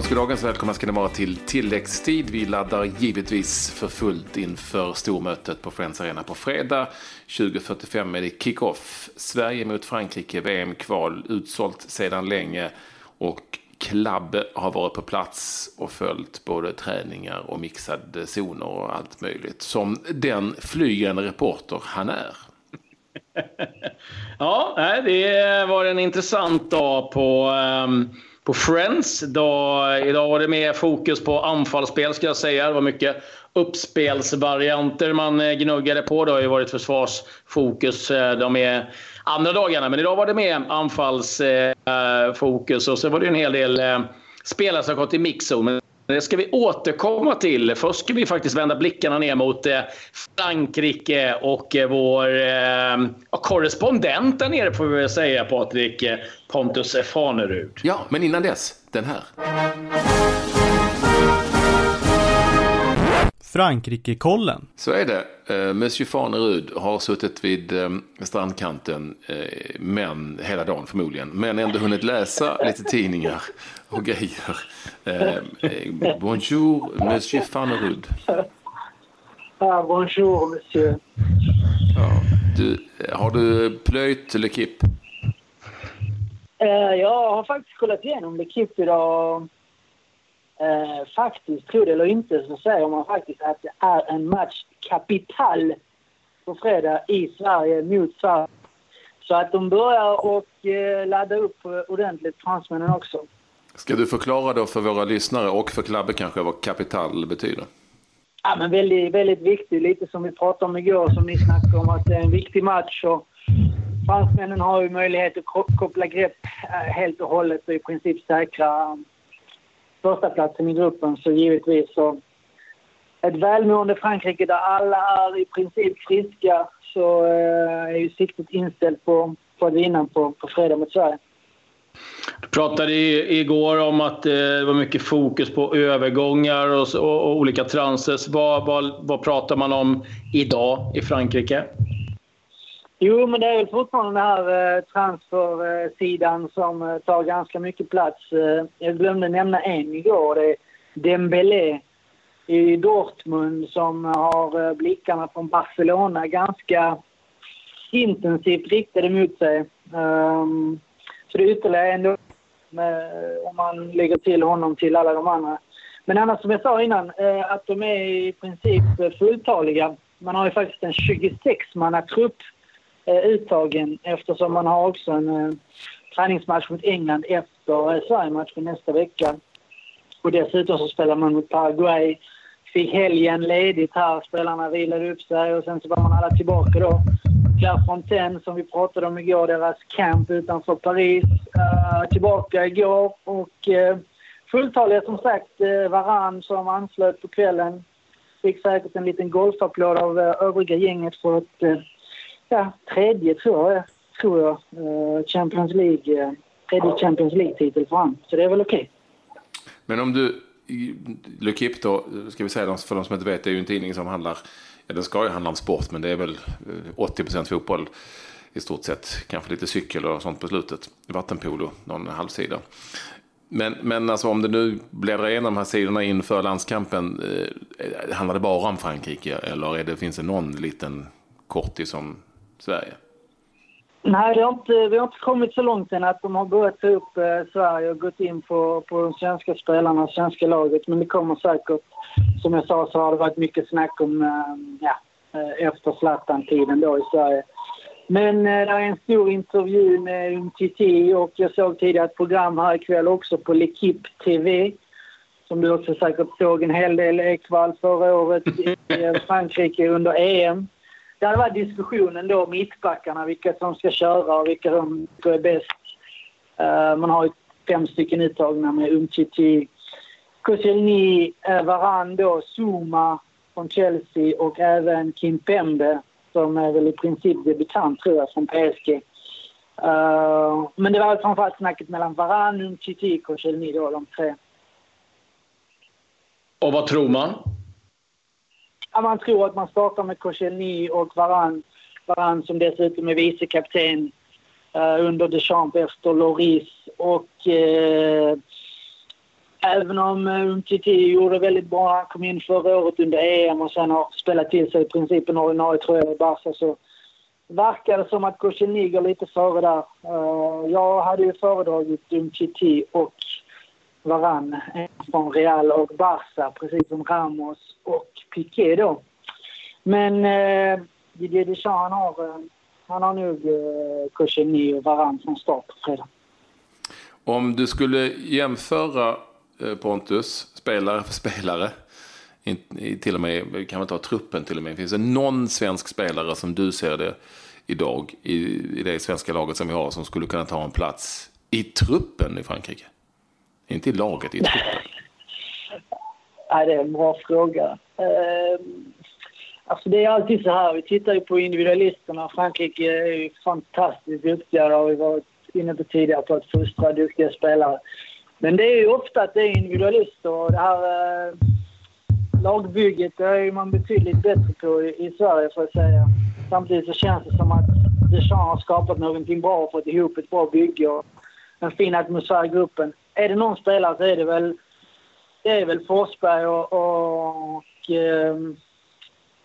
Goddagens, goddagens. Välkomna ska ni vara till tilläggstid. Vi laddar givetvis för fullt inför stormötet på Friends Arena på fredag. 20.45 är det kick-off. Sverige mot Frankrike, VM-kval, utsålt sedan länge. Och Klabbe har varit på plats och följt både träningar och mixade zoner och allt möjligt. Som den flygande reporter han är. ja, det var en intressant dag på um på Friends. Då, idag var det mer fokus på anfallsspel ska jag säga. Det var mycket uppspelsvarianter man eh, gnuggade på. Det har ju varit försvarsfokus eh, de är andra dagarna. Men idag var det mer anfallsfokus. Eh, Och så var det en hel del spelare som gått i mixzon. Det ska vi återkomma till. Först ska vi faktiskt vända blickarna ner mot eh, Frankrike och eh, vår eh, korrespondent där nere får vi väl säga, Patrik. Pontus Fanerud. Ja, men innan dess, den här. Frankrike-kollen. Så är det. Eh, Monsieur Fanerud har suttit vid eh, strandkanten, eh, men hela dagen förmodligen, men ändå hunnit läsa lite tidningar och grejer. Bonjour, Monsieur Fanerud. Ah, bonjour, Monsieur. Ja, du, har du plöjt L'Equipe? Uh, jag har faktiskt kollat igenom L'Equipe idag. Uh, faktiskt, tro det eller inte, så säger man faktiskt att det är en match kapital på fredag i Sverige mot Sverige. Så att de börjar och uh, ladda upp ordentligt, fransmännen också. Ska du förklara då för våra lyssnare och för Klabbe kanske vad kapital betyder? Ja, men väldigt, väldigt viktig. Lite som vi pratade om igår, som ni snackade om, att det är en viktig match. Och fransmännen har ju möjlighet att koppla grepp eh, helt och hållet och i princip säkra första platsen i gruppen. Så givetvis så ett välmående Frankrike där alla är i princip friska så eh, är ju siktet inställt på, på att vinna på, på fredag mot Sverige. Du pratade igår om att eh, det var mycket fokus på övergångar och, och, och olika transes. Vad, vad, vad pratar man om idag i Frankrike? Jo, men det är väl fortfarande den här eh, transfersidan som eh, tar ganska mycket plats. Eh, jag glömde nämna en igår. Det är Dembélé i Dortmund som har eh, blickarna från Barcelona ganska intensivt riktade mot sig. Um, så det är ytterligare en med, om man lägger till honom till alla de andra. Men annars som jag sa innan, eh, att de är i princip fulltaliga. Man har ju faktiskt en 26-mannatrupp Eh, uttagen eftersom man har också en eh, träningsmatch mot England efter eh, Sverige-matchen nästa vecka. Och dessutom så spelar man mot Paraguay. Fick helgen ledigt här, spelarna vilade upp sig och sen så var man alla tillbaka då. Clairefontaine som vi pratade om igår, deras camp utanför Paris. Uh, tillbaka igår och eh, uh, fulltaliga som sagt. Uh, Varann som anslöt på kvällen fick säkert en liten golfapplåd av uh, övriga gänget för ett ja, tredje, tror jag, tror jag eh, Champions League, eh, tredje Champions League-titel för honom, Så det är väl okej. Okay. Men om du, L'Equipe då, ska vi säga för de som inte vet, det är ju en tidning som handlar Ja, den ska ju handla om sport, men det är väl eh, 80% fotboll i stort sett. Kanske lite cykel och sånt på slutet. Vattenpolo, någon halvsida. Men, men alltså om det nu bläddrar igenom de här sidorna inför landskampen. Eh, handlar det bara om Frankrike eller är det, finns det någon liten kortis som... Sverige? Nej, det har inte, vi har inte kommit så långt än att de har börjat ta upp eh, Sverige och gått in på, på de svenska spelarna, och svenska laget. Men det kommer säkert som jag sa så har det varit mycket snack om eh, ja, eh, efter Zlatan-tiden då i Sverige. Men eh, det är en stor intervju med Umtiti och jag såg tidigare ett program här ikväll också på L'Equipe TV som du också säkert såg en hel del ekvall förra året i Frankrike under EM. Det hade varit diskussionen då, mittbackarna, vilka som ska köra och vilka som är bäst. Eh, man har ju fem stycken uttagna med Umtiti, Koscielny, eh, Varan då, Zuma från Chelsea och även Kim Pembe som är väl i princip debutant tror jag från PSG. Uh, eh, men det var framförallt snacket mellan Varan, Umtiti och Koscielny då, de tre. Och vad tror man? Ja, man tror att man startar med Koscielny och Varan. Varan som dessutom är vicekapten uh, under Deschamps efter Loris och uh, även om eh, Umtiti gjorde väldigt bra. Han kom in förra året under EM och sen har spelat till sig i princip en ordinarie tröja i Barca så verkar det som att Koscielny går lite före där. Jag hade ju föredragit Umtiti och Varann En från Real och Barca, precis som Ramos och Piqué då. Men eh, Didier Deschamps han har, eh, han har nog eh, Koscielny och Varann från start på fredag. Om du skulle jämföra eh, Pontus, spelare för spelare, till och med, kan man ta truppen till och med. Finns det någon svensk spelare som du ser det idag i, i det svenska laget som vi har som skulle kunna ta en plats i truppen i Frankrike? Inte i laget, i truppen. Nej, det är en bra fråga. Uh, alltså det är alltid så här, vi tittar ju på individualisterna. Frankrike är ju fantastiskt duktiga, det har vi varit inne på tidigare, på att fostra duktiga spelare. Men det är ju ofta att det är individualister och det här uh, lagbygget det är man betydligt bättre på i, i Sverige, för att säga. Samtidigt så känns det som att Deschamps har skapat någonting bra och fått ihop ett bra bygge och en fin atmosfär i gruppen är det någon spelare så är det väl, det är väl Forsberg och, och, och, ehm,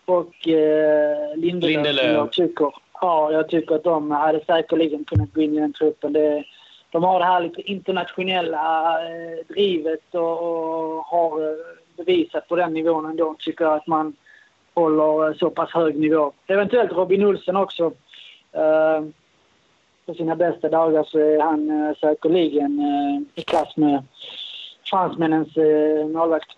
och eh, Lindelöf. Lindelöf. Jag tycker, ja, jag tycker att de hade säkerligen kunnat gå in i den truppen. Det, de har det här lite internationella eh, drivet och, och har eh, bevisat på den nivån ändå. Tycker att man håller så pass hög nivå. Eventuellt Robin Olsen också. Uh, på sina bästa dagar så är han eh, säkerligen eh, i klass med fransmännens eh, målvakt.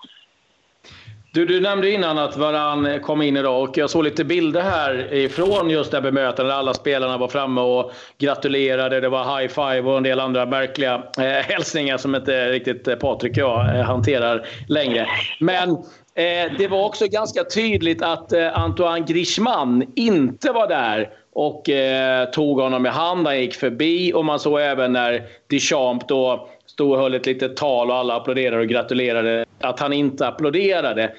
Du, du nämnde innan att Varan kom in idag och jag såg lite bilder här ifrån just det bemötandet. Alla spelarna var framme och gratulerade. Det var high five och en del andra märkliga eh, hälsningar som inte riktigt Patrik och jag eh, hanterar längre. Men eh, det var också ganska tydligt att eh, Antoine Griezmann inte var där och eh, tog honom i hand. Han gick förbi och man såg även när Deschamps då stod och höll ett litet tal och alla applåderade och gratulerade att han inte applåderade.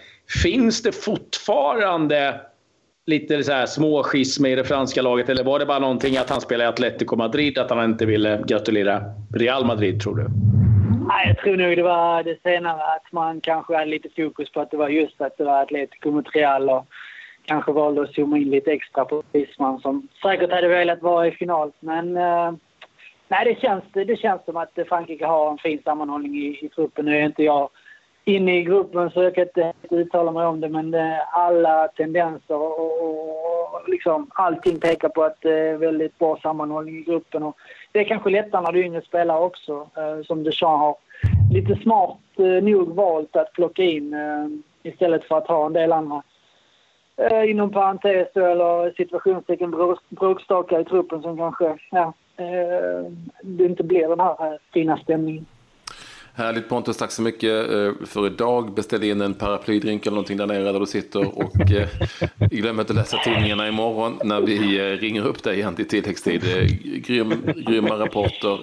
Finns det fortfarande lite så här småschism i det franska laget eller var det bara någonting att han spelade i Atletico Madrid att han inte ville gratulera Real Madrid tror du? Nej, jag tror nog det var det senare att man kanske hade lite fokus på att det var just att det var Atletico mot Real och kanske valde att zooma in lite extra på Isman som säkert hade velat vara i final. Men eh, nej, det känns, det känns som att Frankrike har en fin sammanhållning i, i truppen. Nu är inte jag inne i gruppen så jag kan inte uttala mig om det men det, alla tendenser och, och, och liksom allting pekar på att det är väldigt bra sammanhållning i gruppen. Och det är kanske lättare när du är yngre spelare också eh, som Deschamps har lite smart eh, nog valt att plocka in eh, istället för att ha en del andra eh, inom parentes eller situationstecken bråkstakar i truppen som kanske ja, eh, det inte blir den här eh, fina stämningen. Härligt Pontus, tack så mycket eh, för idag. Beställ in en paraplydrink eller någonting där nere där du sitter. Och eh, glöm inte att läsa tidningarna imorgon när vi ringer upp dig igen till tilläggstid. Grym, grymma rapporter.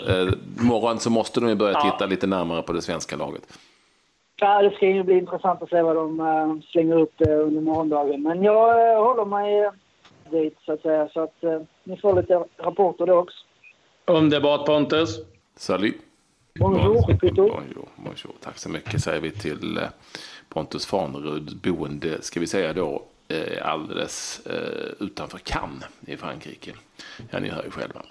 Imorgon så måste de börja titta lite närmare på det svenska laget. Ja, det ska ju bli intressant att se vad de uh, slänger upp uh, under morgondagen. Men jag uh, håller mig dit så att säga. Så att ni får lite rapporter då också. Underbart Pontus. Salut. Bonjour, bonjour, bonjour. Tack så mycket säger vi till Pontus Farnerud, boende, ska vi säga då, alldeles utanför Cannes i Frankrike. Ja, ni hör ju själva.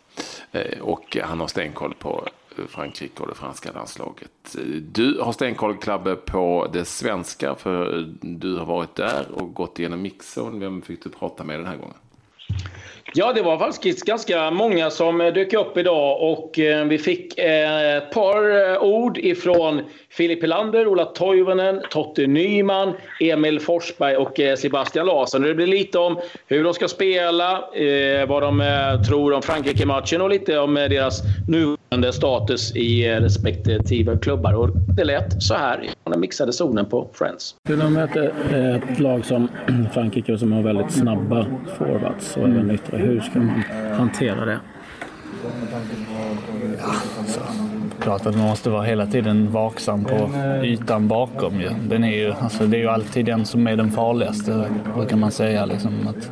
Och han har stenkoll på Frankrike och det franska landslaget. Du har stenkoll Klabbe på det svenska för du har varit där och gått igenom mixzon. Vem fick du prata med den här gången? Ja, det var faktiskt ganska många som dök upp idag och eh, vi fick eh, ett par eh, ord ifrån Filip Helander, Ola Toivonen, Totte Nyman, Emil Forsberg och Sebastian Larsson. Det blir lite om hur de ska spela, vad de tror om Frankrike-matchen och lite om deras nuvarande status i respektive klubbar. Och det lät så här i den mixade zonen på Friends. De möter ett lag som Frankrike som har väldigt snabba forwards och även yttre hur ska man hantera det? Ja, så, klart att man måste vara hela tiden vaksam på ytan bakom. Ju. Den är ju, alltså, det är ju alltid den som är den farligaste, brukar man säga. Liksom, att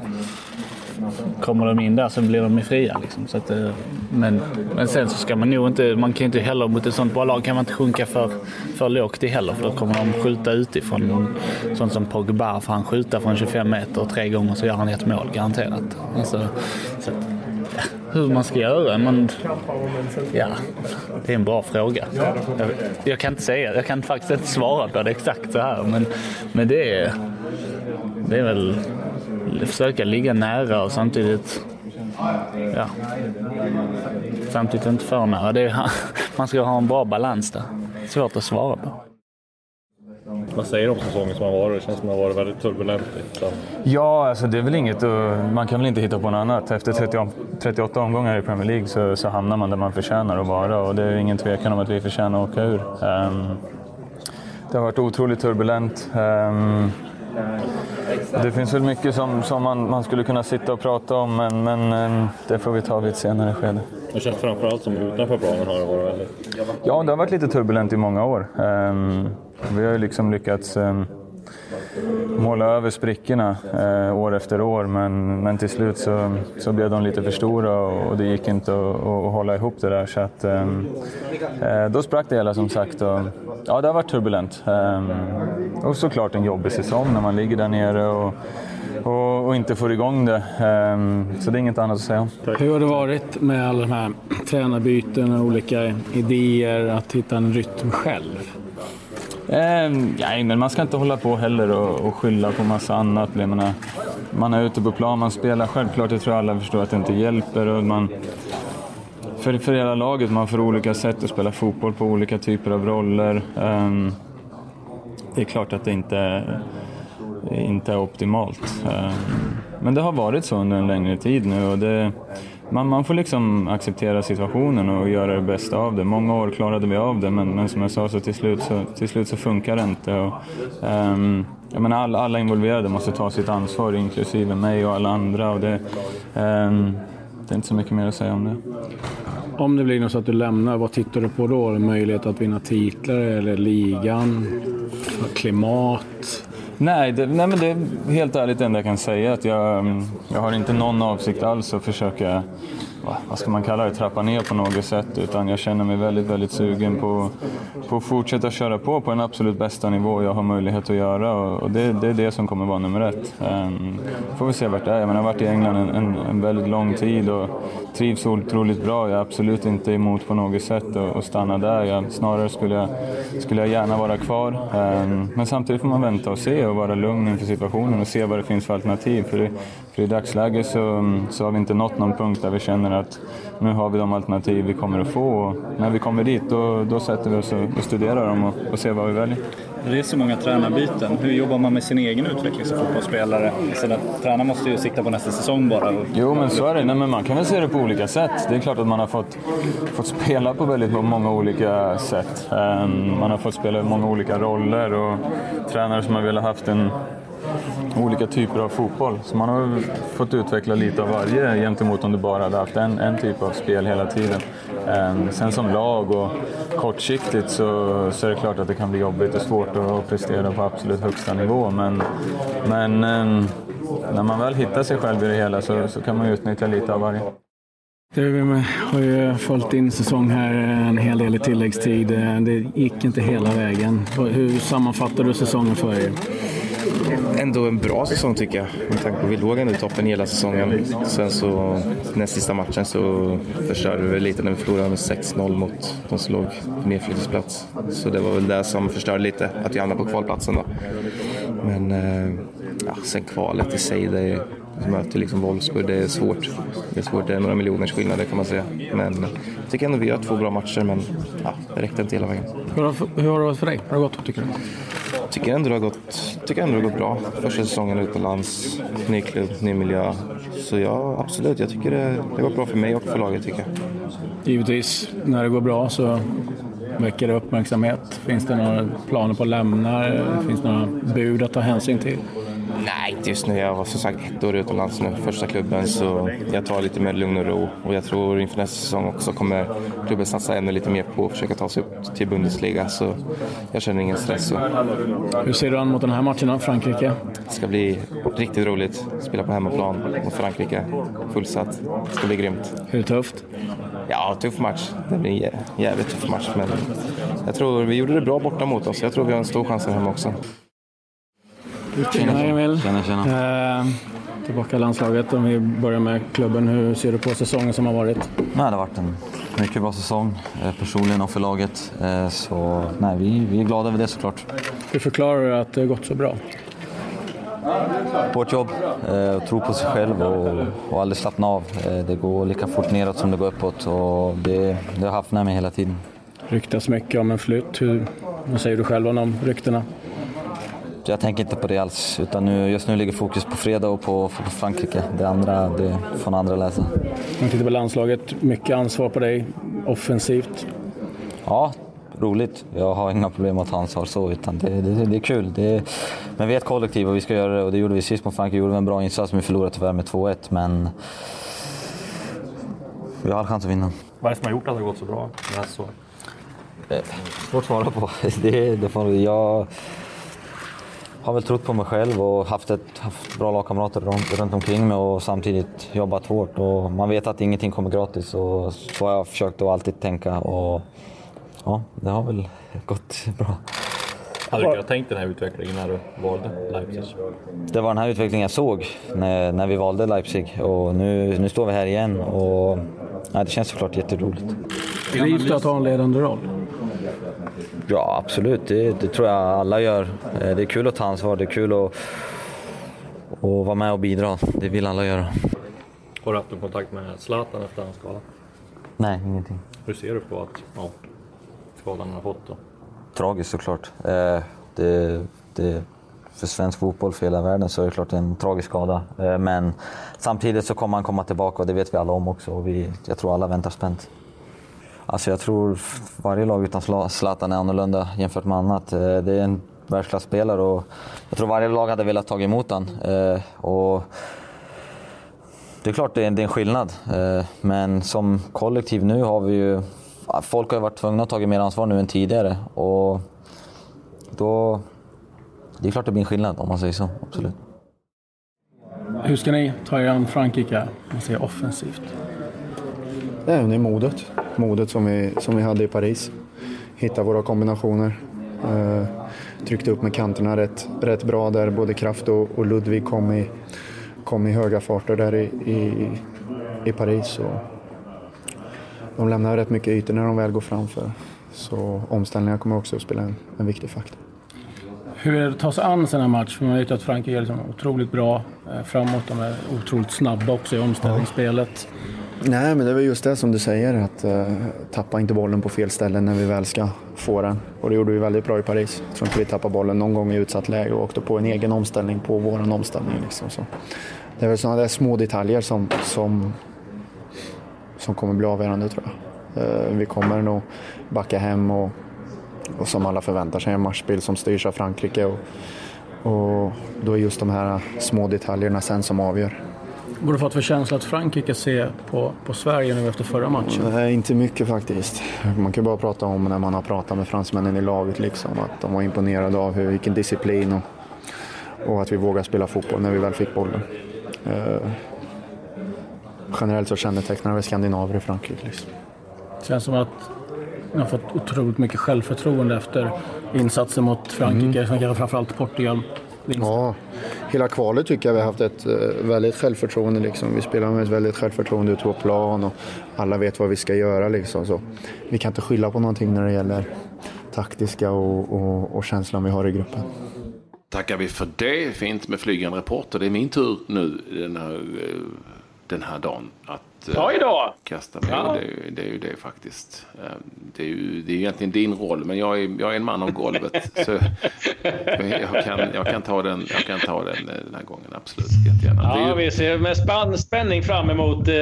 kommer de in där så blir de fria. Liksom. Så att, eh, men, men sen så ska man nog inte, man kan inte heller mot ett sånt bra lag kan man inte sjunka för, för lågt i heller för då kommer de skjuta utifrån. Sånt som Pogba, får han skjuta från 25 meter tre gånger så gör han ett mål garanterat. Alltså, så att, hur man ska göra. Men, ja, det är en bra fråga. Jag, jag, kan inte säga, jag kan faktiskt inte svara på det exakt så här. Men, men det, är, det är väl försöka ligga nära och samtidigt ja, samtidigt inte för nära. Det är, man ska ha en bra balans där. Svårt att svara på. Vad säger du om säsongen som har varit? Det känns som att det har varit väldigt turbulent. Liksom. Ja, alltså det är väl inget Man kan väl inte hitta på något annat. Efter 30, 38 omgångar i Premier League så, så, hamnar man där man förtjänar att vara och det är ingen tvekan om att vi förtjänar att åka ur. Um, det har varit otroligt turbulent. Um, det finns väl mycket som, som man, man, skulle kunna sitta och prata om, men, men um, det får vi ta vid ett senare skede. Det känns framförallt som utanför planen har det varit väldigt... Ja, det har varit lite turbulent i många år. vi har ju liksom lyckats måla över sprickorna eh, år efter år men, men till slut så, så blev de lite för stora och, och det gick inte att, att, hålla ihop det där. Så att, ehm, eh, då sprack det hela som sagt. Och, ja, det har varit turbulent. Eh, och såklart en jobbig säsong när man ligger där nere och, och, och, inte får igång det. Eh, så det är inget annat att säga. Hur har det varit med alla de här tränarbyten och olika idéer, att hitta en rytm själv? Eh, nej, men man ska inte hålla på heller och, och skylla på massa annat. Jag menar, man är ute på plan, man spelar. Självklart, det tror jag alla förstår att det inte hjälper. Och man, för, för hela laget, man får olika sätt att spela fotboll på olika typer av roller. Eh, det är klart att det inte, inte är optimalt. Eh, men det har varit så under en längre tid nu. Och det, man, man får liksom acceptera situationen och göra det bästa av det. Många år klarade vi av det men, men som jag sa så till slut så, till slut så funkar det inte. Och, um, jag menar, alla, alla involverade måste ta sitt ansvar inklusive mig och alla andra. Och det, um, det är inte så mycket mer att säga om det. Om det blir något så att du lämnar, vad tittar du på då? Möjlighet att vinna titlar eller ligan? Klimat? Nej, det, nej men det är helt ärligt det enda jag kan säga. Att jag, mm, jag har inte någon avsikt alls att försöka vad ska man kalla det, trappa ner på något sätt. Utan jag känner mig väldigt, väldigt sugen på, på att fortsätta köra på på den absolut bästa nivå jag har möjlighet att göra. Och det, det är det som kommer vara nummer ett. Um, får vi se vart det är. Jag, menar, jag har varit i England en, en, en, väldigt lång tid och trivs otroligt bra. Jag är absolut inte emot på något sätt att stanna där. Jag, snarare skulle jag, skulle jag gärna vara kvar. Um, men samtidigt får man vänta och se och vara lugn inför situationen och se vad det finns för alternativ. För, för i dagsläget så, så har vi inte nått någon punkt där vi känner känner att nu har vi de alternativ vi kommer att få. Och när vi kommer dit då, då sätter vi oss och studerar dem och, och ser vad vi väljer. Det är så många tränarbyten. Hur jobbar man med sin egen utveckling som fotbollsspelare? Så tränaren måste ju sikta på nästa säsong bara. Jo, men så är det. Nej, men man kan väl se det på olika sätt. Det är klart att man har fått, fått spela på väldigt många olika sätt. Ehm, man har fått spela många olika roller och tränare som har velat haft en olika typer av fotboll. Så man har fått utveckla lite av varje gentemot om du bara hade haft en, en typ av spel hela tiden. Ehm, sen som lag och kortsiktigt så, så är det klart att det kan bli jobbigt och svårt att prestera på absolut högsta nivå. Men, men ehm, när man väl hittar sig själv i det hela så, så kan man utnyttja lite av varje. Du har ju följt din säsong här en hel del i tilläggstid. Eh, det gick inte hela vägen. Hur sammanfattar du säsongen för er? Ändå en bra säsong tycker jag. Med tanke på att vi låg ändå i toppen hela säsongen. Sen så näst sista matchen så förstörde vi lite när vi förlorade med 6-0 mot de som låg på nedflyttningsplats. Så det var väl det som förstörde lite, att vi hamnade på kvalplatsen då. Men eh, ja, sen kvalet i sig, det är, vi möter liksom Wolfsburg, det är svårt. Det är svårt, det är några miljoners skillnader kan man säga. Men jag tycker ändå vi gör två bra matcher, men ja, det räckte inte hela vägen. Hur har, hur har det varit för dig? Hur har det gått tycker du? Tycker ändå det har gått, tycker ändå det har gått bra. Första säsongen utomlands, ny klubb, ny miljö. Så ja, absolut. Jag tycker det, det går bra för mig och för laget tycker jag. Givetvis, när det går bra så väcker det uppmärksamhet. Finns det några planer på att lämna? Finns det några bud att ta hänsyn till? Nej, inte just nu. Jag var som sagt ett år utomlands nu, första klubben, så jag tar lite mer lugn och ro. Och jag tror inför nästa säsong också kommer klubben satsa ännu lite mer på att försöka ta sig upp till Bundesliga. Så jag känner ingen stress. Så. Hur ser du an mot den här matchen då, Frankrike? Det ska bli riktigt roligt. Spela på hemmaplan mot Frankrike. Fullsatt. Det ska bli grymt. Hur tufft? Ja, tuff match. Det blir en jävligt tuff match. Men jag tror vi gjorde det bra borta mot oss. Jag tror vi har en stor chans här hemma också. Tjena Emil. Tjena, tjena. Eh, tillbaka i landslaget. Om vi börjar med klubben. Hur ser du på säsongen som har varit? Nej, det har varit en mycket bra säsong eh, personligen och för laget. Eh, Så nej, vi, vi är glada över det såklart. Hur förklarar du att det har gått så bra? Hårt jobb, eh, tro på sig själv och, och aldrig slappna av. Eh, Det går lika fort neråt som det går uppåt och det, det har haft med mig hela tiden. ryktas mycket om en flytt. Hur, vad säger du själv om de ryktena? Så jag tänker inte på det alls, utan nu, just nu ligger fokus på fredag och på, på Frankrike. Det andra, det får andra läsa. Om tittar på landslaget, mycket ansvar på dig offensivt. Ja, roligt. Jag har inga problem att ta ansvar så, utan det, det, det är kul. Det, men vi är ett kollektiv och vi ska göra det och det gjorde vi sist mot Frankrike. Vi gjorde en bra insats, men vi förlorade tyvärr med 2-1. Men vi har all chans att vinna. Vad är det som har gjort att det har gått så bra den här säsongen? Svårt att svara på. Det, det får, jag har väl trott på mig själv och haft, ett, haft bra lagkamrater runt, runt omkring mig och samtidigt jobbat hårt. Och man vet att ingenting kommer gratis och så har jag försökt att alltid tänka. Och, ja, det har väl gått bra. Hade du kunnat tänkt den här utvecklingen när du valde Leipzig? Det var den här utvecklingen jag såg när, när vi valde Leipzig och nu, nu står vi här igen. Och, ja, det känns såklart jätteroligt. Trivs du att ha en ledande roll? Ja, absolut. Det, det tror jag alla gör. Eh, Det är kul att ta ansvar, det är kul att, att vara med och bidra. Det vill alla göra. Har du haft någon kontakt med Zlatan efter hans skada? Nej, ingenting. Hur ser du på att, ja, skadan han har fått då? Tragiskt såklart. Eh, Det, det, för svensk fotboll, för hela världen, så är det klart en tragisk skada. Eh, Men samtidigt så kommer han komma tillbaka och det vet vi alla om också. Och vi, jag tror alla väntar spänt. Alltså jag tror varje lag utan Zla- Zlatan är annorlunda jämfört med annat. Eh, Det är en världsklasspelare och jag tror varje lag hade velat ta emot honom. Och det är klart det är, en skillnad, Eh, men som kollektiv nu har vi ju... Folk har ju varit tvungna att ta mer ansvar nu än tidigare och då... Det är klart det blir en skillnad om man säger så, absolut. Hur ska ni ta er an Frankrike, om man säger offensivt? Det är modet. Modet som vi, som vi hade i Paris. Hitta våra kombinationer. Eh, tryckte upp med kanterna rätt, rätt bra där både Kraft och, och Ludvig kom i, kom i höga farter där i, i, i Paris. Och de lämnar rätt mycket ytor när de väl går framför. Så omställningar kommer också att spela en, en viktig faktor. Hur är det att ta sig an en sån här match? För man vet ju att Frankrike är liksom otroligt bra eh, framåt. De är otroligt snabba också i omställningsspelet. Nej, men det är väl just det som du säger, att uh, tappa inte bollen på fel ställe när vi väl ska få den. Och det gjorde vi väldigt bra i Paris. Jag tror inte vi tappade bollen någon gång i utsatt läge och åkte på en egen omställning på vår omställning. Liksom. Så det är väl sådana där små detaljer som, som, som kommer bli avgörande tror jag. Uh, vi kommer nog backa hem och, och som alla förväntar sig en matchbild som styrs av Frankrike. Och, och då är just de här små detaljerna sen som avgör. Vad har du fått för känsla att Frankrike ser på, på Sverige nu efter förra matchen? Nej, inte mycket faktiskt. Man kan bara prata om när man har pratat med fransmännen i laget, liksom, att de var imponerade av hur, vilken disciplin och, och att vi vågar spela fotboll när vi väl fick bollen. Eh, generellt så kännetecknar väl skandinaver i Frankrike. Liksom. Det känns som att ni har fått otroligt mycket självförtroende efter insatsen mot Frankrike, Mm. kanske framförallt Portugal. Ja, hela kvalet tycker jag vi har haft ett eh, väldigt självförtroende. Liksom. Vi spelar med ett väldigt självförtroende ute på plan och alla vet vad vi ska göra. Liksom. Så vi kan inte skylla på någonting när det gäller taktiska och, och, och känslan vi har i gruppen. Tackar vi för det. Fint med flygande reporter. Det är min tur nu den här, eh, den här dagen att eh, Oj då! kasta mig. Ja. Det, är, ju- det är ju det faktiskt. Eh, Det är ju det är egentligen din roll, men jag är, jag är en man av golvet. så jag kan, jag, kan ta den, jag kan ta den eh, den här gången, absolut. Jättegärna. Ja, ju- vi ser med spann, spänning fram emot eh,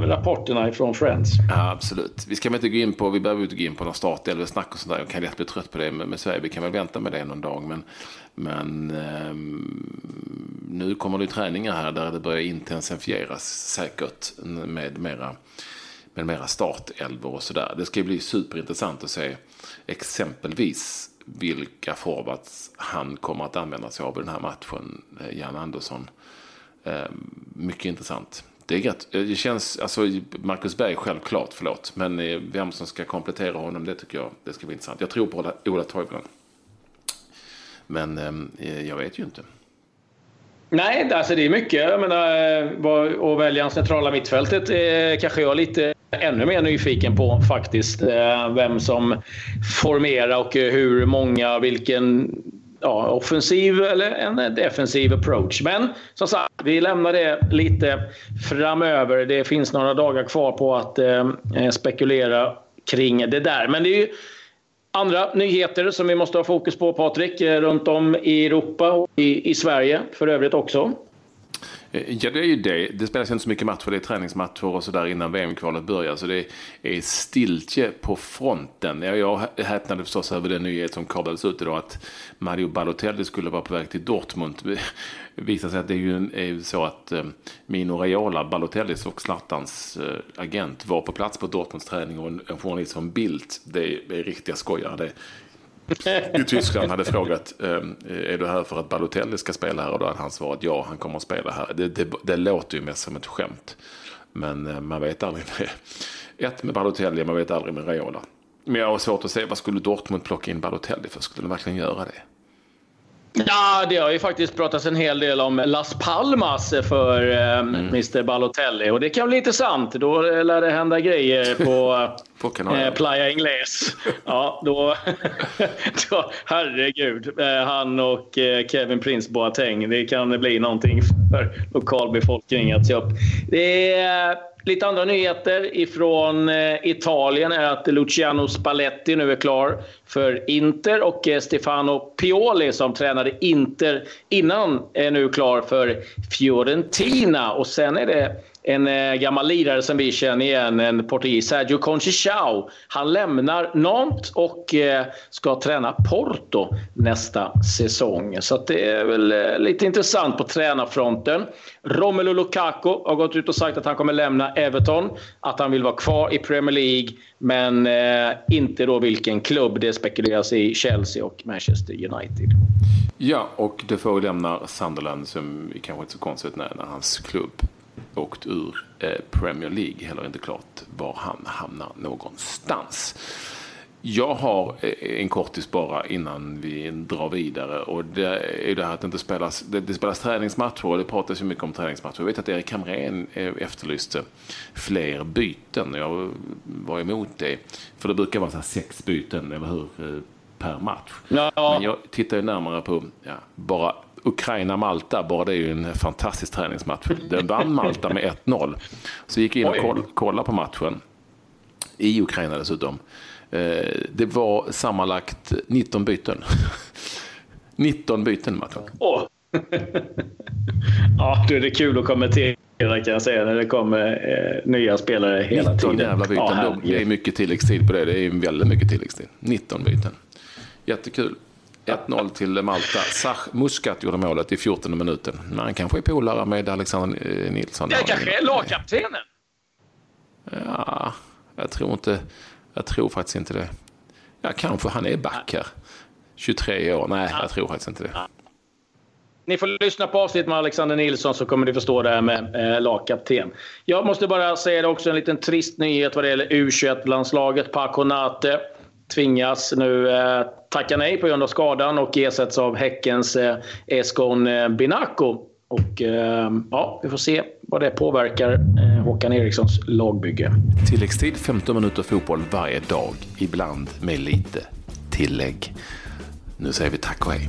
rapporterna från Friends. Ja, absolut. Vi ska väl inte gå in på, vi behöver inte gå in på någon startelvesnack och sånt där. Jag kan lätt bli trött på det med, med Sverige. Vi kan väl vänta med det någon dag. Men, men ehm, nu kommer det träningar här där det börjar intensifieras säkert med mera, med mera startelvor och sådär. Det ska bli superintressant att se exempelvis vilka forwards han kommer att använda sig av i den här matchen, eh, Jan Andersson. Ehm, mycket intressant. Det, är rätt, eh, det känns, alltså Marcus Berg självklart, förlåt. Men eh, vem som ska komplettera honom, det tycker jag det ska bli intressant. Jag tror på Ola, Ola Toivonen. Men ehm, eh, jag vet ju inte. Nej, alltså det är mycket. Jag menar, eh, att välja centrala mittfältet eh, kanske jag är lite ännu mer nyfiken på faktiskt. Eh, vem som formerar och hur många, vilken ja, offensiv eller en defensiv approach. Men som sagt, vi lämnar det lite framöver. Det finns några dagar kvar på att eh, spekulera kring det där. Men det är ju andra nyheter som vi måste ha fokus på, Patrik, eh, runt om i Europa och i, i Sverige för övrigt också. Eh, ja, det är ju det. Det spelas inte så mycket matcher. Det är träningsmatcher och sådär innan VM-kvalet börjar. Så det är stiltje på fronten. Jag häpnade förstås över den nyhet som kablades ut idag att Mario Balotelli skulle vara på väg till Dortmund. Det visar sig att det är ju, är så att eh, Mino Raiola, Balotellis och Zlatans eh, agent var på plats på Dortmunds träning och en, journalist från Bildt, det är, det är riktiga skojare det i Tyskland hade frågat ehm, är du här för att Balotelli ska spela här och då hade han svarat ja, han kommer att spela här. Det, det, det låter ju mest som ett skämt. Men eh, man vet aldrig med, ett med Balotelli, man vet aldrig med Raiola. Men jag har svårt att se, vad skulle Dortmund plocka in Balotelli för? Skulle de verkligen göra det? Ja, det har ju faktiskt pratats en hel del om Las Palmas för eh, mm. Mr Balotelli. Och det kan bli intressant. Då lär det hända grejer på, på eh, Playa Ingles. Ja, då, då, herregud. Eh, han och eh, Kevin Prince Boateng. Det kan bli någonting för lokalbefolkningen att se upp. Det är eh, Lite andra nyheter ifrån eh, Italien är att Luciano Spalletti nu är klar för Inter och eh, Stefano Pioli som tränade Inter innan är nu klar för Fiorentina. Och sen är det en eh, gammal lirare som vi känner igen, en portugis, Sergio Conchichao. Han lämnar Nantes och eh, ska träna Porto nästa säsong. Så det är väl eh, lite intressant på tränarfronten. Romelu Lukaku har gått ut och sagt att han kommer lämna Everton, att han vill vara kvar i Premier League, men eh, inte då vilken klubb. Det spekuleras i Chelsea och Manchester United. Ja, och det får lämna Sunderland som kanske inte så konstigt när, när hans klubb åkt ur eh, Premier League. Heller inte klart var han hamnar någonstans. Jag har eh, en kortis bara innan vi drar vidare. Och det är det här att det inte spelas, det, det spelas träningsmatcher och det pratas ju mycket om träningsmatcher. Jag vet att Erik Hamrén eh, efterlyste fler byten. Jag var emot det. För det brukar vara så sex byten, eller hur? Per match. Ja. Men jag tittar ju närmare på ja, bara Ukraina-Malta, bara det är ju en fantastisk träningsmatch. Den vann Malta med 1-0. Så gick jag in och kollade på matchen. I Ukraina dessutom. Eh, det var sammanlagt 19 byten. 19 byten matchen. Oh. ja, då är det kul att kommentera kan jag säga när det kommer eh, nya spelare hela 19 tiden. 19 jävla byten. Ja, det är mycket tilläggstid på det. Det är väldigt mycket tilläggstid. 19 byten. Jättekul. 1-0 till Malta. Sach Muscat gjorde målet i 14 minuten. Men han kanske är polare med Alexander eh, Nilsson. Det kanske är lagkaptenen. Ja, jag tror inte... Jag tror faktiskt inte det. Ja, kanske han är back här. 23 år. Nej, jag tror faktiskt inte det. Ni får lyssna på avsnittet med Alexander Nilsson så kommer ni förstå det här med eh, lagkapten. Jag måste bara säga det också en liten trist nyhet vad det gäller U21-landslaget. Paconate tvingas nu eh, tacka nej på grund av skadan och ersätts av Häckens eh, Eskon eh, Binako. Och eh, ja, vi får se vad det påverkar eh, Håkan Erikssons lagbygge. Tilläggstid 15 minuter fotboll varje dag, ibland med lite tillägg. Nu säger vi tack och hej.